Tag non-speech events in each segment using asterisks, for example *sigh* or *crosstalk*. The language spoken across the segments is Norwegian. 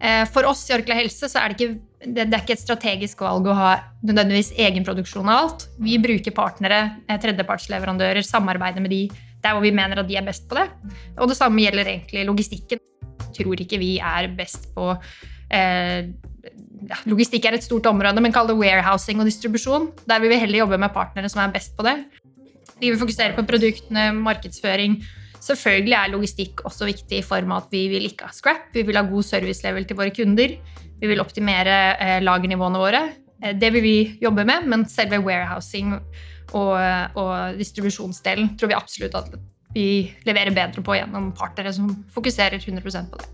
Eh, for oss i Orkla Helse så er det ikke, det, er ikke et strategisk valg å ha nødvendigvis egenproduksjon av alt. Vi bruker partnere, eh, tredjepartsleverandører, samarbeider med de der hvor vi mener at de er best på det. Og det samme gjelder egentlig logistikken. Jeg tror ikke vi er best på eh, Logistikk er et stort område, men kall det warehousing og distribusjon. Der vil vi heller jobbe med partnere som er best på det. Vi vil fokusere på produktene, markedsføring. Selvfølgelig er logistikk også viktig i form av at vi vil ikke ha scrap. Vi vil ha god servicelevel til våre kunder. Vi vil optimere eh, lagernivåene våre. Eh, det vil vi jobbe med, men selve warehousing og, og distribusjonsdelen tror vi absolutt at vi leverer bedre på gjennom partnere som fokuserer 100% på det.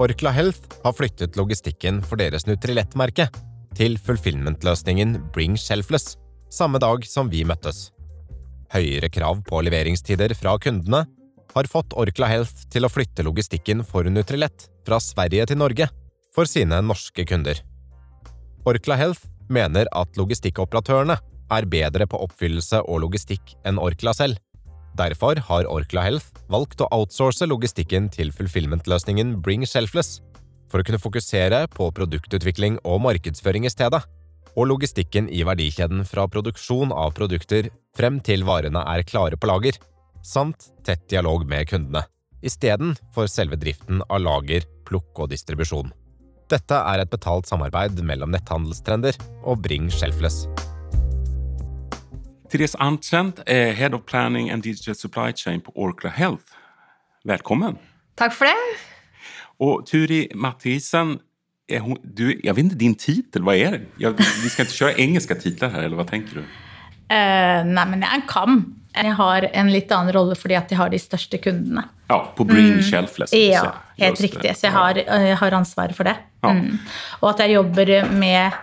Orkla Health har flyttet logistikken for deres Nutrilett-merke til fulfillment-løsningen Bring Shelfless, samme dag som vi møttes. Høyere krav på leveringstider fra kundene har fått Orkla Health til å flytte logistikken for Nutrilett fra Sverige til Norge for sine norske kunder. Orkla Health mener at logistikkoperatørene er bedre på oppfyllelse og logistikk enn Orkla selv, Derfor har Orkla Health valgt å outsource logistikken til fulfillment-løsningen Bring Shelfless, for å kunne fokusere på produktutvikling og markedsføring i stedet, og logistikken i verdikjeden fra produksjon av produkter frem til varene er klare på lager, samt tett dialog med kundene, istedenfor selve driften av lager, plukk og distribusjon. Dette er et betalt samarbeid mellom netthandelstrender og Bring Shelfless. Therese Arntzent er Head of Planning and Digital Supply Chain på Orkla Health. Velkommen. Takk for det! Og Turi Mathisen, hon, du, jag vet inte din titel, vad är det? Jag, vi ska inte köra engelska titlar här, eller vad tänker du? Uh, nei, men jeg er en KAM. Jeg har en litt annen rolle fordi at jeg har de største kundene. Ja, på Bring mm. Shelfless. Ja, helt riktig. Så jeg har, jeg har ansvaret for det. Ja. Mm. Og at jeg jobber med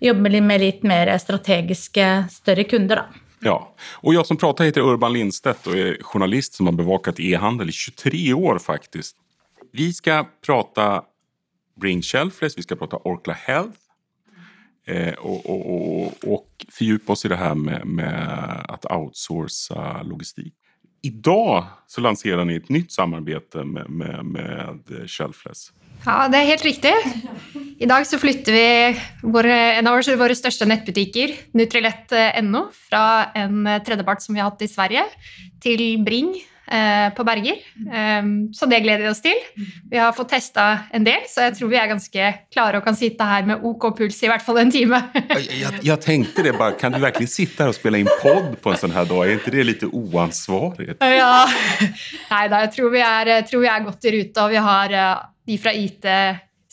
jobber med litt mer strategiske, større kunder. da. Ja, och jag som pratar heter Urban Lindstedt och är journalist som har bevakat e-handel i 23 år faktiskt. Vi ska prata Bring Shelfless, vi ska prata Orkla Health eh, och, och, och, fördjupa oss i det här med, med att outsourca logistik. Idag så lanserar ni ett nytt samarbete med, med, med Shelfless. Ja, det er helt riktig. I dag så flytter vi våre, en av våre største nettbutikker, Nutrilett.no, fra en tredjepart som vi har hatt i Sverige, til Bring eh, på Berger. Um, så det gleder vi oss til. Vi har fått testa en del, så jeg tror vi er ganske klare og kan sitte her med OK puls i hvert fall en time. jeg, jeg, tenkte det bare, Kan du virkelig sitte her og spille inn pod på en sånn her dag? Er ikke det litt uansvarlig? Ja. Nei da, jeg tror vi, er, tror vi er godt i rute, og vi har uh, de fra IT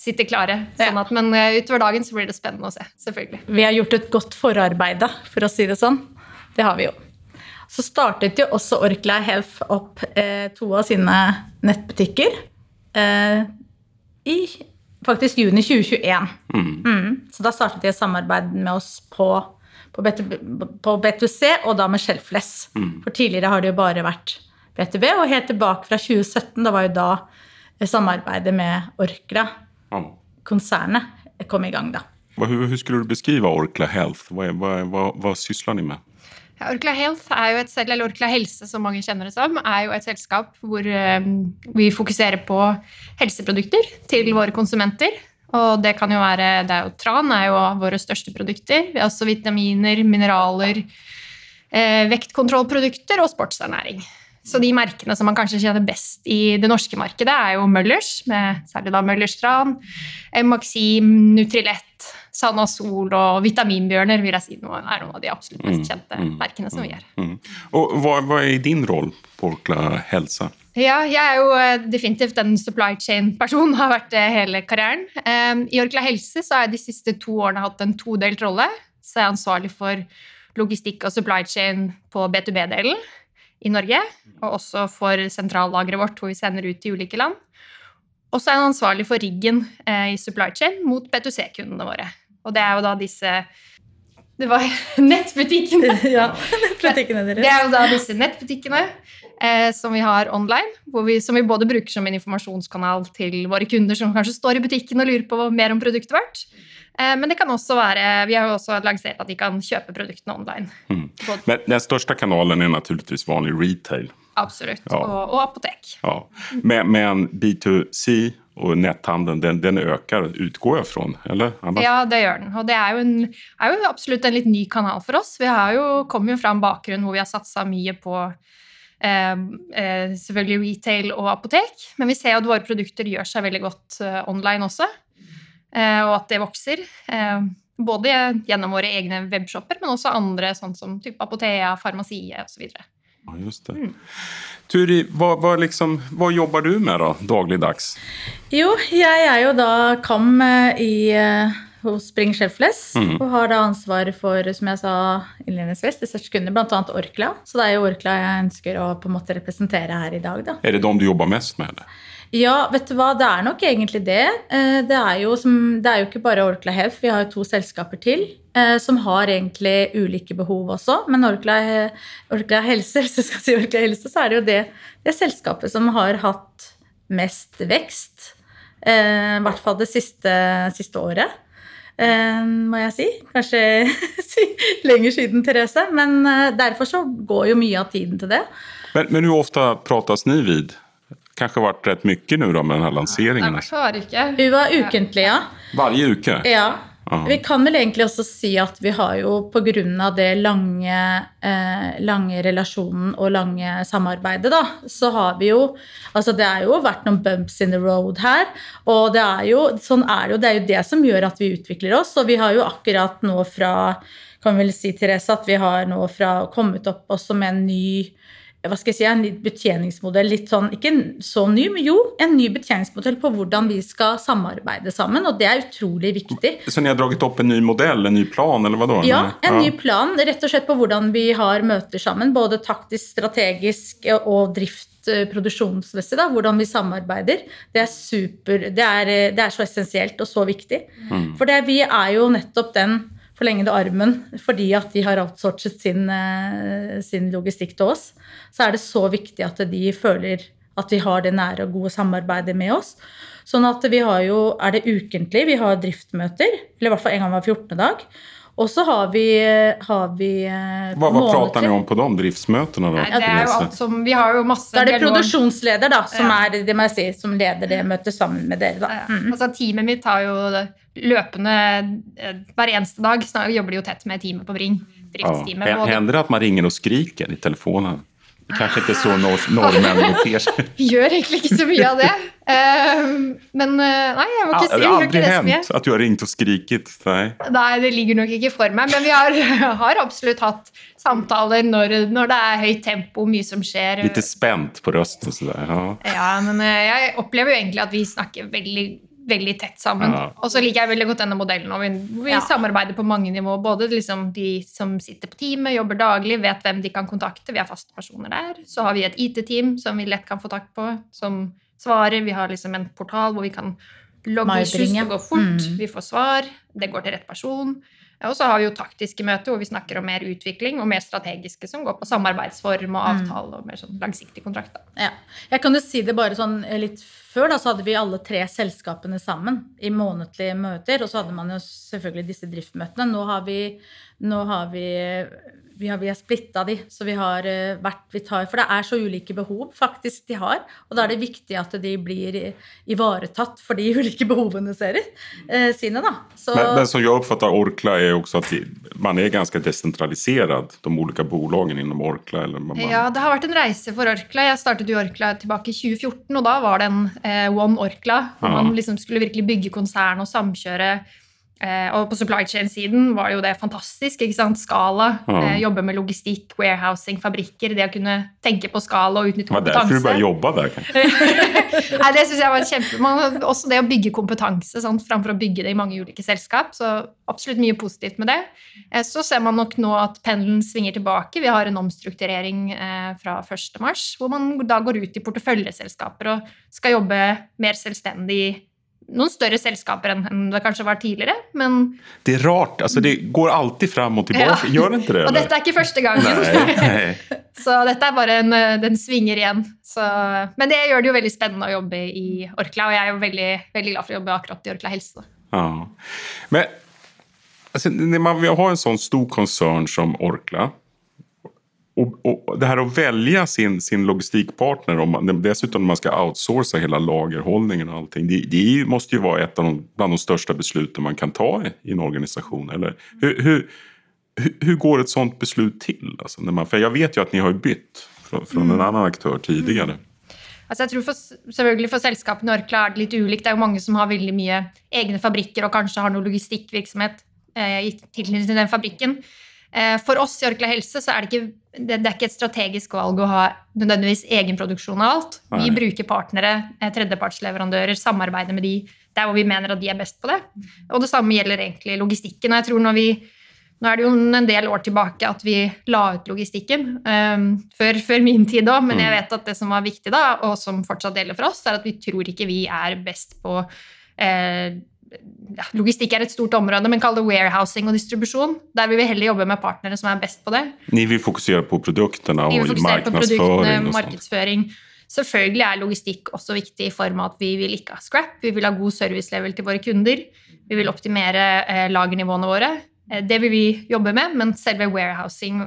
sitter klare. Sånn at, men eh, utover dagen så blir det spennende å se. selvfølgelig. Vi har gjort et godt forarbeid, for å si det sånn. Det har vi jo. Så startet jo også Orkla Health opp eh, to av sine nettbutikker eh, i faktisk juni 2021. Mm. Mm. Så da startet de et samarbeid med oss på, på, B2C, og da med Shelfless. Mm. For tidligere har det jo bare vært B2B, og helt tilbake fra 2017, da var jo da samarbeidet med Orkla, konsernet, kom i gang da. Hur, skulle du beskrive Orkla Health? Hva, hva, hva, hva sysler ni med? Orkla Health et, eller Orkla Helse, som mange kjenner det som, er jo et selskap hvor um, vi fokuserer på helseprodukter til våre konsumenter. Og det kan jo være det er jo Tran er jo våre største produkter. Vi har også vitaminer, mineraler, eh, vektkontrollprodukter og sportsernæring. Så de merkene som man kanskje kjenner best i det norske markedet, er jo Møllers, med særlig da Møllers Tran, Maxim, Nutrilett, Sanasol og Vitaminbjørner vil jeg si noe, er noen av de absolutt mest mm, kjente mm, merkene som vi gjør. Mm, mm. Og hva, hva, er din rolle på Orkla Helse? Ja, jeg er jo eh, definitivt en supply chain-person, har vært det hele karrieren. Um, I Orkla Helse så har jeg de siste to årene hatt en todelt rolle. Så jeg er ansvarlig for logistikk og supply chain på B2B-delen i Norge, og også for sentrallageret vårt, hvor vi sender ut til ulike land. Og så er han ansvarlig for riggen eh, i supply chain mot B2C-kundene våre. Og det er jo da disse Det var *laughs* nettbutikkene. *laughs* ja, nettbutikkene deres. Det er jo da disse nettbutikkene eh, som vi har online, vi, som vi både bruker som en informasjonskanal til våre kunder som kanskje står i butikken og lurer på mer om produktet vårt. Eh, men det kan også være, vi har jo også lansert at de kan kjøpe produktene online. Mm. Men den største kanalen er naturligvis vanlig retail. Absolutt. Ja. Og, og apotek. Ja. Men, men B2C och netthandelen den, den øker, utgår jeg fra? eller? Ja, det gjør den. Og det er jo, en, er jo absolutt en litt ny kanal for oss. Vi har jo, kommer jo fra en bakgrunn hvor vi har satsa mye på eh, eh, selvfølgelig retail og apotek, men vi ser at våre produkter gjør seg veldig godt eh, online også, eh, og at det vokser. Eh, både gjennom våre egne webshopper, men også andre, sånn som type Apotea, Farmasiet osv. Ja, just det. Turi, hva, hva, liksom, hva, jobber du med da, dagligdags? Jo, jeg er jo da KAM eh, i, eh, hos Spring Shelfless, Mm. og har da ansvar for, som jeg sa innledningsvis, disse kundene, bl.a. Orkla. Så det er jo Orkla jeg ønsker å på en måte representere her i dag, da. Er det dem du jobber mest med? Eller? Ja, vet du hva, det er nok egentlig det. Eh, Det er jo, som, det er jo ikke bare Orkla Health, vi har jo to selskaper til som har egentlig ulike behov også. Men Orkla, Orkla Helse, *laughs* hvis jeg skal si Orkla Helse, så er det jo det, det selskapet som har hatt mest vekst. eh, I hvert fall det siste, siste året. eh, må jeg si. Kanskje *laughs* lenger siden, Therese. Men eh, derfor så går jo mye av tiden til det. Men, men hvor ofte prates ni vid? kanskje vært rett mye nå då med denne lanseringen? Nei, hver uke. Vi var ukentlig, ja. Varje uke? Ja. Ja. Vi kan vel egentlig også si at vi har jo pga. det lange, eh, lange relasjonen og lange samarbeidet, da, så har vi jo Altså det har jo vært noen bumps in the road her. Og det er jo sånn er det jo. Det er jo det som gjør at vi utvikler oss. Og vi har jo akkurat nå fra kan vel si, Therese, at vi har nå fra kommet opp også med en ny hva skal jeg si, en ny betjeningsmodell. Litt sånn, ikke så ny, men jo, en ny betjeningsmodell på hvordan vi skal samarbeide sammen. Og det er utrolig viktig. Så ni har dragit opp en ny modell, en ny plan eller hva da? Ja, en en ny plan rett og slett på hvordan vi har møter sammen. Både taktisk, strategisk og drift eh, produksjonsmessig. da, Hvordan vi samarbeider. Det er super, det er, eh, det er så essensielt og så viktig. Mm. For det, vi er jo nettopp den forlengede armen fordi at de har outsourcet sin, eh, sin logistikk til oss. Så er det så viktig at de føler at vi har det nære og gode samarbeidet med oss. Sånn at vi har jo, er det ukentlig, vi har driftmøter, eller i hvert fall en gang hver 14. dag. Og så har vi, har vi eh, Vad, vad pratar ni om på de driftsmötena då? Nei, det er jo alt som Vi har jo masse Da er det dialog. produksjonsleder da, som, Ja. er, det må jeg si, som leder det møtet sammen med dere. Da. Ja, Mm. Altså, teamet mitt har jo løpende eh, Hver eneste dag snart, jobber de jo tett med teamet på Bring. Ja. Driftsteamet. Hä- Händer det at man ringer og skriker i telefonen? Det ikke så norrmän noterer *laughs* seg. Gjør egentlig ikke så mye av det. Uh, men uh, nei, jeg må ikke si det har aldri hendt at du har ringt og skriket? Nei. Nei, det ligger nok ikke for meg, men vi har, *laughs* har absolutt hatt samtaler når, når det er høyt tempo, mye som skjer. Lite spent på røsten? sådär. Ja. Ja, men uh, jeg opplever jo egentlig at vi snakker veldig, veldig tett sammen. Ja. Og så liker jeg veldig godt denne modellen hvor vi, vi Ja. samarbeider på mange nivåer. Både liksom de som sitter på teamet, jobber daglig, vet hvem de kan kontakte. Vi har faste personer der. Så har vi et IT-team som vi lett kan få tak på, som svarer. Vi har liksom en portal hvor vi kan logge issues, det går fort, Mm. vi får svar, det går til rett person. Og så har vi jo taktiske møter hvor vi snakker om mer utvikling, og mer strategiske som går på samarbeidsform og Mm. avtale og mer sånn langsiktig kontrakt. Da. Ja. Jeg kan jo si det bare sånn eh, litt før, da, så hadde vi alle tre selskapene sammen i månedlige møter. Og så hadde man jo selvfølgelig disse driftmøtene. Nå har vi, nå har vi vi har, vi har splitta de, så vi har eh, vært vi tar, For det er så ulike behov faktisk de har. Og da er det viktig at de blir eh, ivaretatt for de *laughs* ulike behovene sere, eh, sine. da. Så, Men, men som jeg oppfatter Orkla er også at de, man er ganske desentralisert, de ulike bolagen innom Orkla. Eller man, Ja, det har vært en reise for Orkla. Jeg startet jo Orkla tilbake i 2014, og da var det en eh, One Orkla, hvor Ja. man liksom skulle virkelig bygge konsern og samkjøre. Eh, og på supply chain-siden var jo det fantastisk. ikke sant? Skala. Ja. Eh, jobbe med logistikk, warehousing, fabrikker. Det å kunne tenke på skala og utnytte kompetanse. det var derfor du bare jobba der. *laughs* Nei, det synes jeg var kjempe... Man, også det å bygge kompetanse sant, framfor å bygge det i mange ulike selskap. Så absolutt mye positivt med det. Eh, Så ser man nok nå at pendelen svinger tilbake. Vi har en omstrukturering eh, fra 1. mars, hvor man da går ut i porteføljeselskaper og skal jobbe mer selvstendig noen større selskaper enn det kanskje var tidligere. Men, Det er rart, altså det går alltid fram og tilbake, Ja. gjør det ikke det? og dette er ikke første gangen. Nei, nei. *laughs* Så dette er bare en, eh, den svinger igjen. Så, men det gjør det jo veldig spennende å jobbe i Orkla, og jeg er jo veldig, veldig glad for å jobbe akkurat i Orkla helse. Ja. Men altså, når man vi har en sånn stor konsern som Orkla och, och det här att välja sin, sin logistikpartner, om man, dessutom när man ska outsourca hela lagerhållningen och allting. Det, det måste ju vara ett av de, bland de största besluten man kan ta i, i en organisation. Eller? Hur, hur, hur går ett sånt beslut til? när man, for jeg vet jo at ni har bytt fra, fra mm. en annen aktør tidligere. Altså jeg tror for, selvfølgelig for selskapene Orkla er det litt ulikt. Det er jo mange som har veldig mye egne fabrikker og kanskje har noe logistikkvirksomhet eh, i tilknytning til den fabrikken. Eh, for oss i Orkla Helse så er det ikke, det, er ikke et strategisk valg å ha nødvendigvis egenproduksjon av alt. Vi bruker partnere, eh, tredjepartsleverandører, samarbeider med de der hvor vi mener at de er best på det. Og det samme gjelder egentlig logistikken. Og jeg tror når vi nå er det jo en del år tilbake at vi la ut logistikken, um, før, før, min tid òg, men jeg mm. vet at det som var viktig da, og som fortsatt gjelder for oss, er at vi tror ikke vi er best på eh, ja, Logistikk er et stort område, men kall det warehousing og distribusjon. Der vil vi heller jobbe med partnere som er best på det. Ni vil fokusere på produktene og markedsføring? markedsføring. Selvfølgelig er logistikk også viktig i form av at vi vil ikke ha scrap. Vi vil ha god servicelevel til våre kunder. Vi vil optimere eh, lagernivåene våre. Eh, det vil vi jobbe med, men selve warehousing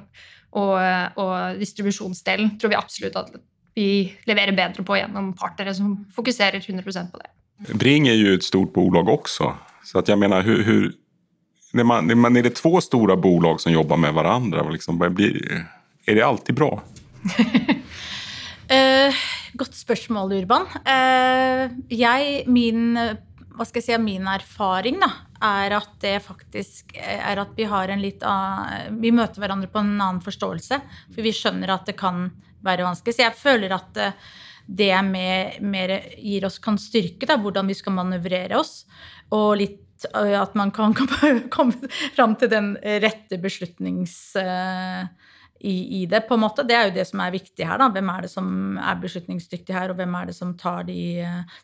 og, og distribusjonsdelen tror vi absolutt at vi leverer bedre på gjennom partnere som fokuserer 100% på det. Bring er jo et stort bolag også. Så att jeg mener, hur, hur, när man, man, är det två stora bolag som jobber med hverandre, liksom, blir, är det alltid bra? uh, *laughs* godt spørsmål, Urban. Uh, jeg, min hva skal jeg si, min erfaring da, er at det faktisk er at vi har en litt annen, Vi møter hverandre på en annen forståelse. For vi skjønner at det kan være vanskelig. Så jeg føler at det mer, mer gir oss kan styrke da, hvordan vi skal manøvrere oss. Og litt at man kan *laughs* komme fram til den rette beslutnings i, i, det, på en måte. Det er jo det som er viktig her. da. Hvem er det som er beslutningsdyktig her, og hvem er det som tar de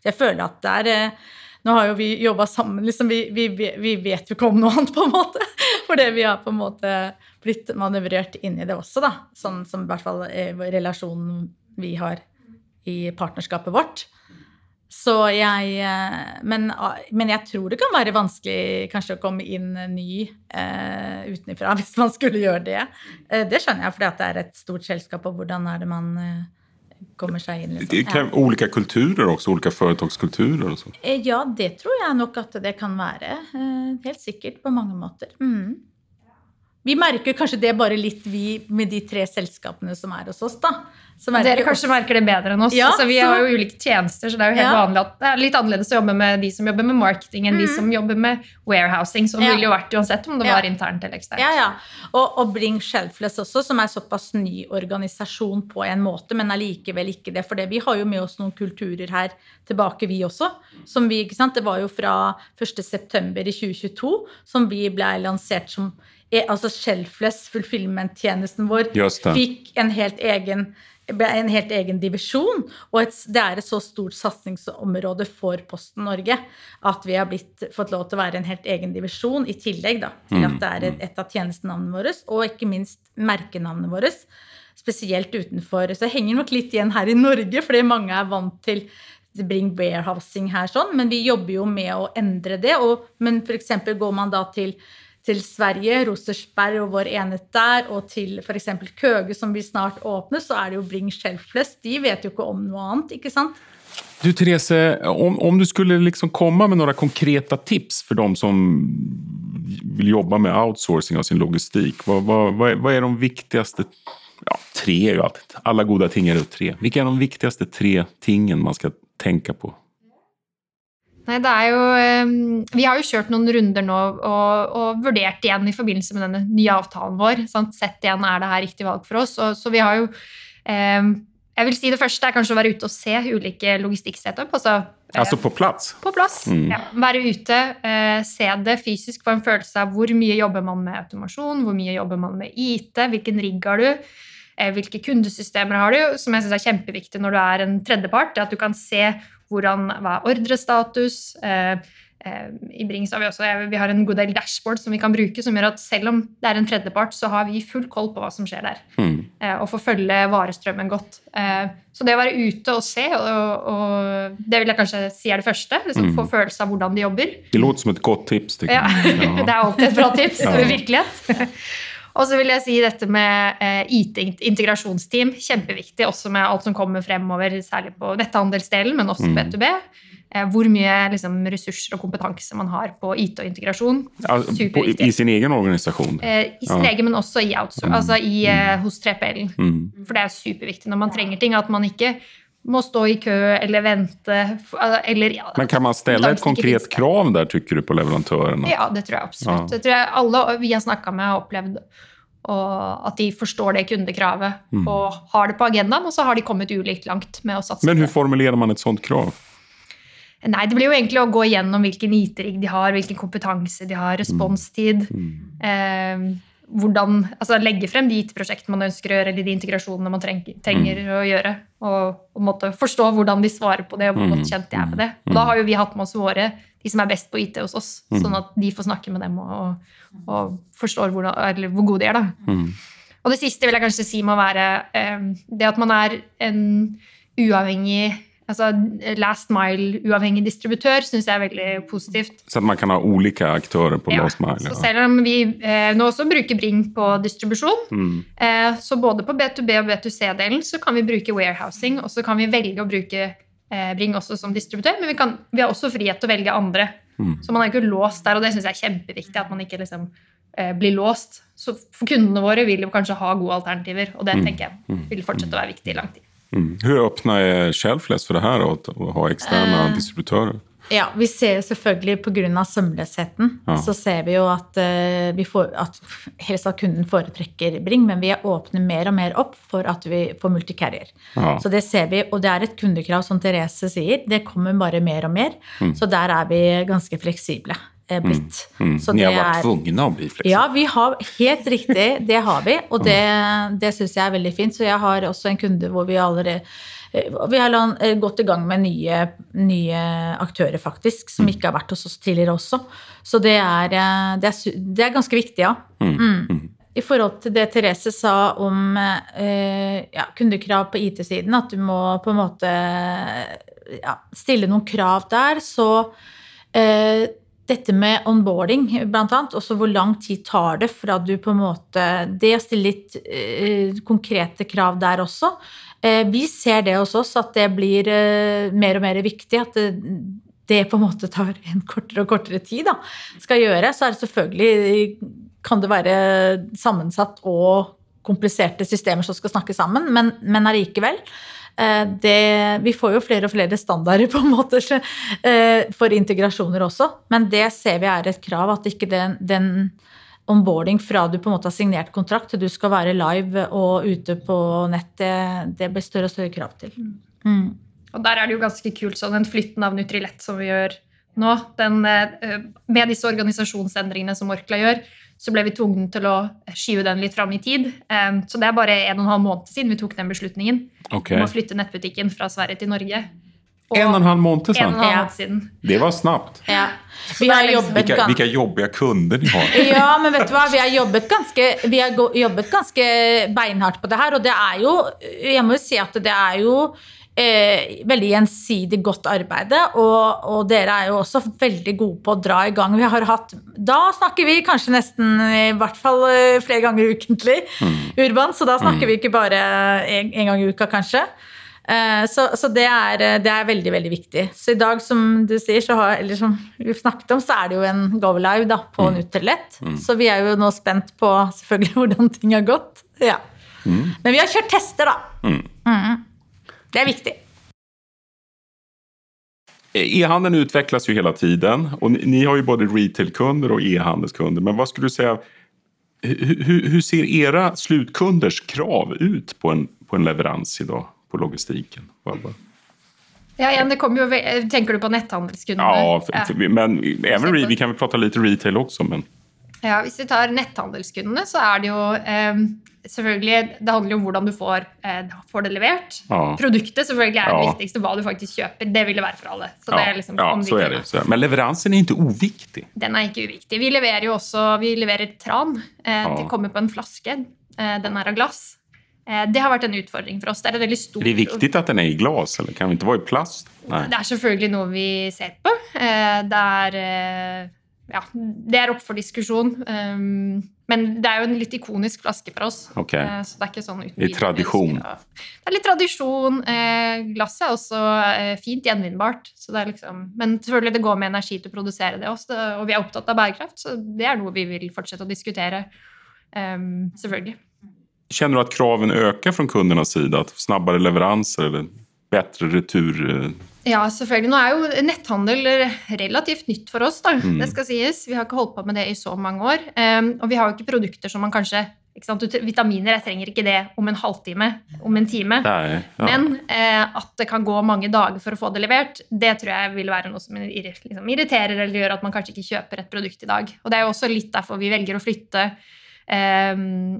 Så jeg føler at det er nå har jo vi jobba sammen, liksom, vi, vi, vi, vet jo ikke om noe annet, på en måte. *laughs* Fordi vi har på en måte blitt manøvrert inn i det også, da. Sånn som i hvert fall relasjonen vi har i partnerskapet vårt. Så jeg men, men, jeg tror det kan være vanskelig kanskje å komme inn ny eh, utenfra *laughs* hvis man skulle gjøre det. Eh, det skjønner jeg, for det er et stort selskap, og hvordan er det man eh, kommer seg inn. Liksom. Det kan, ja. Ulike kulturer også, ulike foretakskulturer? Eh, ja, det tror jeg nok at det kan være. Eh, helt sikkert, på mange måter. Mm. Vi merker kanskje det bare litt, vi med de tre selskapene som er hos oss. da. Dere kanskje merker det bedre enn oss. Ja, altså, vi så... har jo ulike tjenester, så det er jo helt ja. vanlig at det er litt annerledes å jobbe med de som jobber med marketing, enn mm. de som jobber med warehousing, som ja. ville jo vært uansett om det var internt eller eksternt. Ja, ja. Og, og Bring Shelfless også, som er såpass ny organisasjon på en måte, men allikevel ikke det. For vi har jo med oss noen kulturer her tilbake, vi også. Som vi, ikke sant? Det var jo fra 1.9. i 2022 som vi ble lansert som altså Shelfless Fulfillment-tjenesten vår fikk en helt egen en helt egen divisjon. Og et, det er et så stort satsingsområde for Posten Norge at vi har blitt, fått lov til å være en helt egen divisjon, i tillegg da, til at det er et, et av tjenestenavnene våre, og ikke minst merkenavnene våre. Spesielt utenfor. Så det henger nok litt igjen her i Norge, fordi mange er vant til Bring warehousing her, sånn, men vi jobber jo med å endre det. Og, men f.eks. går man da til til Sverige, Rosersberg og vår enhet der, og til f.eks. Køge, som vil snart åpne, så er det jo Bring Shelfless. De vet jo ikke om noe annet, ikke sant? Du Therese, om, om du skulle liksom komme med noen konkrete tips for dem som vil jobbe med outsourcing av sin logistikk, hva, hva, hva er de viktigste ja, tre jo alltid, Alle gode ting er jo tre. Hvilke er de viktigste tre tingene man skal tenke på? Nei, det er jo ehm, Vi har jo kjørt noen runder nå og, og vurdert igjen i forbindelse med denne nye avtalen vår. Sant? Sett igjen er det her riktig valg for oss. Og, så vi har jo eh, Jeg vil si det første er kanskje å være ute og se ulike logistikksetup. Altså, eh, altså på plass? På plass, mm. ja. Være ute, eh, se det fysisk, få en følelse av hvor mye jobber man med automasjon, hvor mye jobber man med IT, hvilken rigg har du? Eh, hvilke kundesystemer har du, som jeg synes er kjempeviktig når du er en tredjepart. At du kan se hvordan, hva er ordrestatus. Eh, eh, I Brings har vi også vi har en god del dashboard som vi kan bruke, som gjør at selv om det er en tredjepart, så har vi full koll på hva som skjer der. Mm. Og får følge varestrømmen godt. Så det å være ute og se, og, og det vil jeg kanskje si er det første. Liksom, mm. Få følelse av hvordan de jobber. Det låter som et godt tips. Ja. ja. *laughs* det er alltid et bra tips. ja. virkelighet. Og så vil jeg si dette med eh, IT-integrasjonsteam. Kjempeviktig også med alt som kommer fremover, særlig på netthandelsdelen, men også Mm. B2B. Eh, hvor mye liksom, ressurser og kompetanse man har på IT og integrasjon. Ja, på, I sin egen organisasjon? Eh, I sin Ja. egen, men også i, outsour- altså i, eh, hos 3PL. Mm. For det er superviktig når man trenger ting, at man ikke må stå i kø eller vente. Eller, ja, Men kan man stille et konkret krav der. krav du, på leverandørene? Ja, det tror jeg absolutt. Ja. Det tror jeg alle vi har snakka med, har opplevd og at de forstår det kundekravet Mm. og har det på agendaen. Og så har de kommet ulikt langt med å satse Men det. formulerer man et sånt krav? Nei, det blir jo egentlig å gå igjennom hvilken IT-rigg de har, hvilken kompetanse de har, responstid. Mm. Eh, hvordan, altså Legge frem de IT-prosjektene man ønsker å gjøre, eller de integrasjonene man trenger, trenger Mm. å gjøre. Og og forstå hvordan de svarer på det, og hvor Mm. godt kjent de er med det. Og da har jo vi hatt med oss våre, de som er best på IT hos oss, Mm. sånn at de får snakke med dem og, og forstår hvordan, eller hvor gode de er. da. Mm. Og det siste vil jeg kanskje si må være eh, det at man er en uavhengig altså last mile-uavhengig distributør, syns jeg er veldig positivt. Så man kan ha ulike aktører på Ja, last mile? Ja. så selv om vi eh, nå også bruker Bring på distribusjon, Mm. eh, så både på B2B og B2C-delen så kan vi bruke warehousing, og så kan vi velge å bruke eh, Bring også som distributør, men vi, kan, vi har også frihet til å velge andre. Mm. Så man er ikke låst der, og det syns jeg er kjempeviktig, at man ikke liksom eh, blir låst. Så for kundene våre vil jo kanskje ha gode alternativer, og det Mm. tenker jeg vil fortsette å være viktig i lang tid. Mm. Hur öppna är Shelfless for det her, å ha eksterne uh, distributører? Ja, vi ser selvfølgelig pga. sømløsheten, Ja. så ser vi jo at, uh, vi får, at helst at kunden foretrekker Bring, men vi åpner mer og mer opp for at vi får multicarrier. Ja. Så det ser vi, og det er et kundekrav, som Therese sier. Det kommer bare mer og mer. Så der er vi ganske fleksible blitt. Mm. Så Ni har vært tvungne å bli fleksible. Ja, vi har, helt riktig, det har vi, og det, det syns jeg er veldig fint. Så jeg har også en kunde hvor vi allerede eh, vi har eh, gått i gang med nye, nye aktører, faktisk, som ikke har vært hos oss tidligere også. Så det er, eh, det er, det er ganske viktig, ja. Mm. I forhold til det Therese sa om eh, ja, kundekrav på IT-siden, at du må på en måte ja, stille noen krav der, så eh, dette med onboarding, blant annet, også hvor lang tid tar det fra du på en måte Det å stille litt eh, konkrete krav der også. Eh, vi ser det hos oss, at det blir eh, mer og mer viktig. At det, det på en måte tar en kortere og kortere tid da, skal gjøre. Så er det selvfølgelig kan det være sammensatt og kompliserte systemer som skal snakke sammen, men, men allikevel. Eh, det, vi får jo flere og flere standarder *laughs* på en måte eh, for integrasjoner også, men det ser vi er et krav at ikke den, den onboarding fra du på en måte har signert kontrakt til du skal være live og ute på nett, det, det blir større og større krav til. Mm. Og der er det jo ganske kult, sånn den flytten av Nutrilett som vi gjør nå, den, eh, med disse organisasjonsendringene som Orkla gjør, så ble vi tvunget til å skyve den litt fram i tid. Eh, Så det er bare en og en halv måned siden vi tok den beslutningen okay. om å flytte nettbutikken fra Sverige til Norge. Og En og en halv måned siden? en og en halv måned siden. Det var snabbt. Ja. Så Vi det har liksom- jobbet Vilka, vilka jobbiga kunder ni har. *laughs* Ja, men vet du hva? Vi har jobbet ganske, vi har jobbet ganske beinhardt på det her, og det er jo Jeg må jo si at det er jo eh, veldig gjensidig godt arbeid, og, og dere er jo også veldig gode på å dra i gang. Vi har hatt Da snakker vi kanskje nesten i hvert fall eh, flere ganger ukentlig, Urban, så da snakker vi ikke bare en, en gang i uka, kanskje. Eh, Så, så det, er, det er veldig veldig viktig. Så i dag, som du sier, så har, eller som vi snakket om, så er det jo en go live da, på Nutrilett. Så vi er jo nå spent på selvfølgelig *laughs* hvordan ting har gått. Ja. Men vi har kjørt tester, da. Mm. Det er viktig. E-handeln utvecklas ju hela tiden och ni, ni har ju både retailkunder och e-handelskunder. Men vad skulle du säga, hur, hur, hur ser era slutkunders krav ut på en, på en leverans idag på logistiken? Ja, igjen, det kommer jo, Tenker du på netthandelskundene? Ja, för, Ja. för, men även vi kan väl prata lite retail också. Men, Ja, Hvis vi tar netthandelskundene, så er det jo eh, selvfølgelig Det handler jo om hvordan du får, eh, får det levert. Ja. Produktet selvfølgelig er det viktigste. Hva du faktisk kjøper. Det vil det være for alle. Så det ja, er liksom ja, så er det. Så, men leveransen er ikke uviktig? Den er ikke uviktig. Vi leverer jo også vi leverer tran. Eh, Ja. Det kommer på en flaske. Eh, den er av glass. Eh, det har vært en utfordring for oss. Det er veldig stort er det viktig at den er i glass, eller kan den ikke være i plast? Nei. Det er selvfølgelig noe vi ser på. Eh, Det er, ja, det er opp for diskusjon. Um, men det er jo en litt ikonisk flaske for oss. Okay. eh, så det er ikke sånn uten I tradisjon. Det er litt tradisjon. Eh, glasset er også eh, fint gjenvinnbart. Så det er liksom, men selvfølgelig det går med energi til å produsere det også, og vi er opptatt av bærekraft, så det er noe vi vil fortsette å diskutere. Um, selvfølgelig. Kjenner du at kraven øker fra kundernas side? At snabbare leveranser eller bättre retur? eh, Ja, selvfølgelig. Nå er jo netthandel relativt nytt for oss, da. Mm. Det skal sies. Vi har ikke holdt på med det i så mange år. Um, og vi har jo ikke produkter som man kanskje? Vitaminer, jeg trenger ikke det om en halvtime, om en time. Nei, Ja. Men eh, at det kan gå mange dager for å få det levert, det tror jeg vil være noe som liksom, irriterer eller gjør at man kanskje ikke kjøper et produkt i dag. Og det er jo også litt derfor vi velger å flytte eh,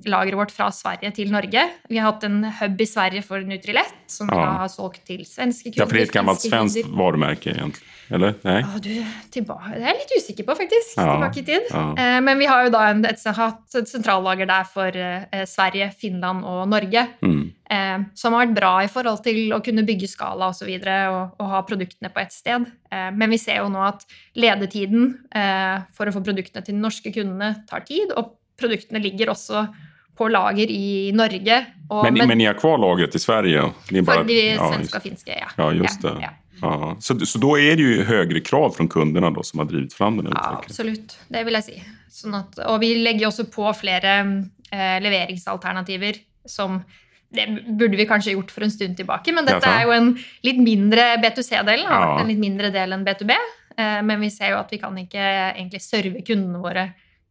lageret vårt fra Sverige til Norge. Vi har hatt en hub i Sverige for Nutrilett, som Ja. har solgt til svenske kunder. ja, for det er et gammelt svensk svenskt egentlig? Eller? Nei? Å, du, tilbake. Det er jeg litt usikker på, faktisk. Ja, Tilbake i tid. ja. Eh, men vi har jo da en, et, hatt et sentrallager der for eh, Sverige, Finland og Norge. Mm. Eh, som har vært bra i forhold til å kunne bygge skala osv. Og, så videre, og, og ha produktene på ett sted. Eh, men vi ser jo nå at ledetiden eh, for å få produktene til de norske kundene tar tid. Og produktene ligger også på lager i Norge. Og, Men, men, ni har kvar lagret i Sverige? Ni bara- for de ja, svenske just, og finske, ja. ja, just det. Ja, ja. Så, så då är det ju högre krav från kunderna då som har drivit fram den här Ja, utvecklingen? absolutt. Det vil jeg si. Sånn at, og vi legger også på flere eh, leveringsalternativer som det burde vi kanskje gjort for en stund tilbake, men dette er jo en litt mindre B2C-del. Har vært en litt mindre del enn B2B. Eh, men vi ser jo at vi kan ikke egentlig serve kundene våre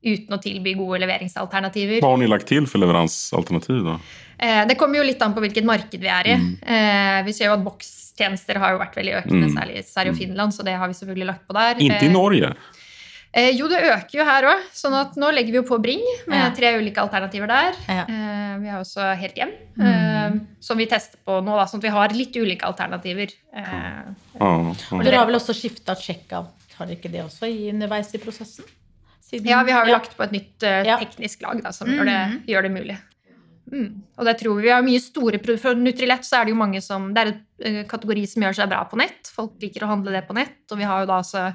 uten å tilby gode leveringsalternativer. Hva har ni lagt til for leveransealternativ, då? Eh, det kommer jo litt an på hvilket marked vi er i. Mm. Eh, vi ser jo at bokstjenester har jo vært veldig økende, Mm. særlig i Sverige og Finland, så det har vi selvfølgelig lagt på der. Inntil i Eh, Norge? Eh, jo, det øker jo her òg. Sånn at nå legger vi jo på Bring med tre ulike alternativer der. Ja. Eh, vi har også Helt hjem, Mm. eh, som vi tester på nå, da, sånn at vi har litt ulike alternativer. Eh, Ja, ja. Og dere har vel også skifta checkout, har dere ikke det også i underveis i prosessen? Siden- ja, vi har jo lagt på et nytt uh, Ja. teknisk lag da, som Mhm. gjør, det, gjør det mulig. Mm. Og det tror vi vi har mye store produkter, For Nutrilett så er det jo mange som Det er et eh, kategori som gjør seg bra på nett. Folk liker å handle det på nett. Og vi har jo da altså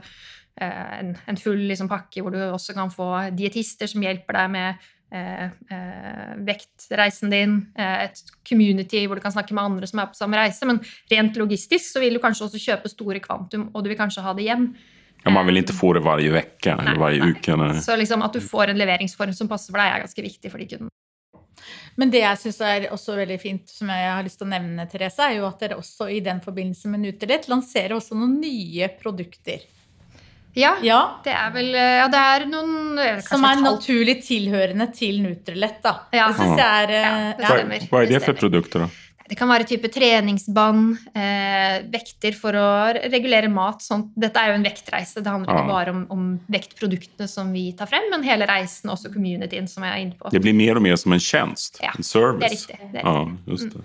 uh, en, en full liksom, pakke hvor du også kan få dietister som hjelper deg med vektreisen din. Et community hvor du kan snakke med andre som er på samme reise. Men rent logistisk så vil du kanskje også kjøpe store kvantum, og du vil kanskje ha det hjem. Ja, man vill inte få det varje vecka eller Nej, varje nej. uke. Nej. Så liksom at du får en leveringsform som passer for deg, er ganske viktig for de kundene. Men det jeg syns er også veldig fint, som jeg har lyst til å nevne, Therese, er jo at dere også i den forbindelse med Nutrilett lanserer også noen nye produkter. Ja, Ja, det er vel Ja, det er noen eh, Som er naturlig tilhørende til Nutrilett, da. Ja. Det syns jeg er Ja, eh, det stemmer. vad är det for produkter då? Det kan være type treningsbånd, eh, vekter for å regulere mat. Sånt. Dette er jo en vektreise. Det handler ikke bare om, om vektproduktene som vi tar frem, men hele reisen, også communityen som jeg er inne på. Det blir mer og mer som en tjeneste, Ja, en service. Det er riktig. Det er Ja, riktig. just det.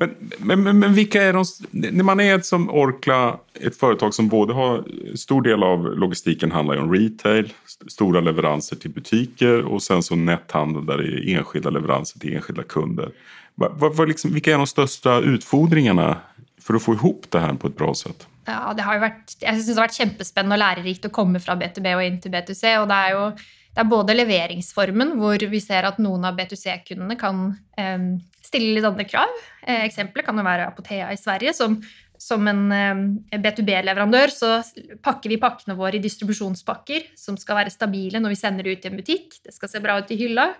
Men, men, men, men vilka är de... När man är ett som Orkla, ett företag som både har... Stor del av logistiken handlar om retail, st- stora leveranser till butiker och sen så netthandel där det är enskilda leveranser till enskilda kunder. Va, va, va liksom, vilka är de största utfordringarna för att få ihop det här på ett bra sätt? Ja, det har jo vært, jeg synes det har vært kjempespennende og lærerikt å komme fra B2B og inn til B2C. Og det er jo det er både leveringsformen, hvor vi ser at noen av B2C-kundene kan eh, stille litt andre krav. Eh, Eksempelet kan jo være Apotea i Sverige, som, som en eh, B2B-leverandør så pakker vi pakkene våre i distribusjonspakker som skal være stabile når vi sender det ut i en butikk. Det skal se bra ut i hylla.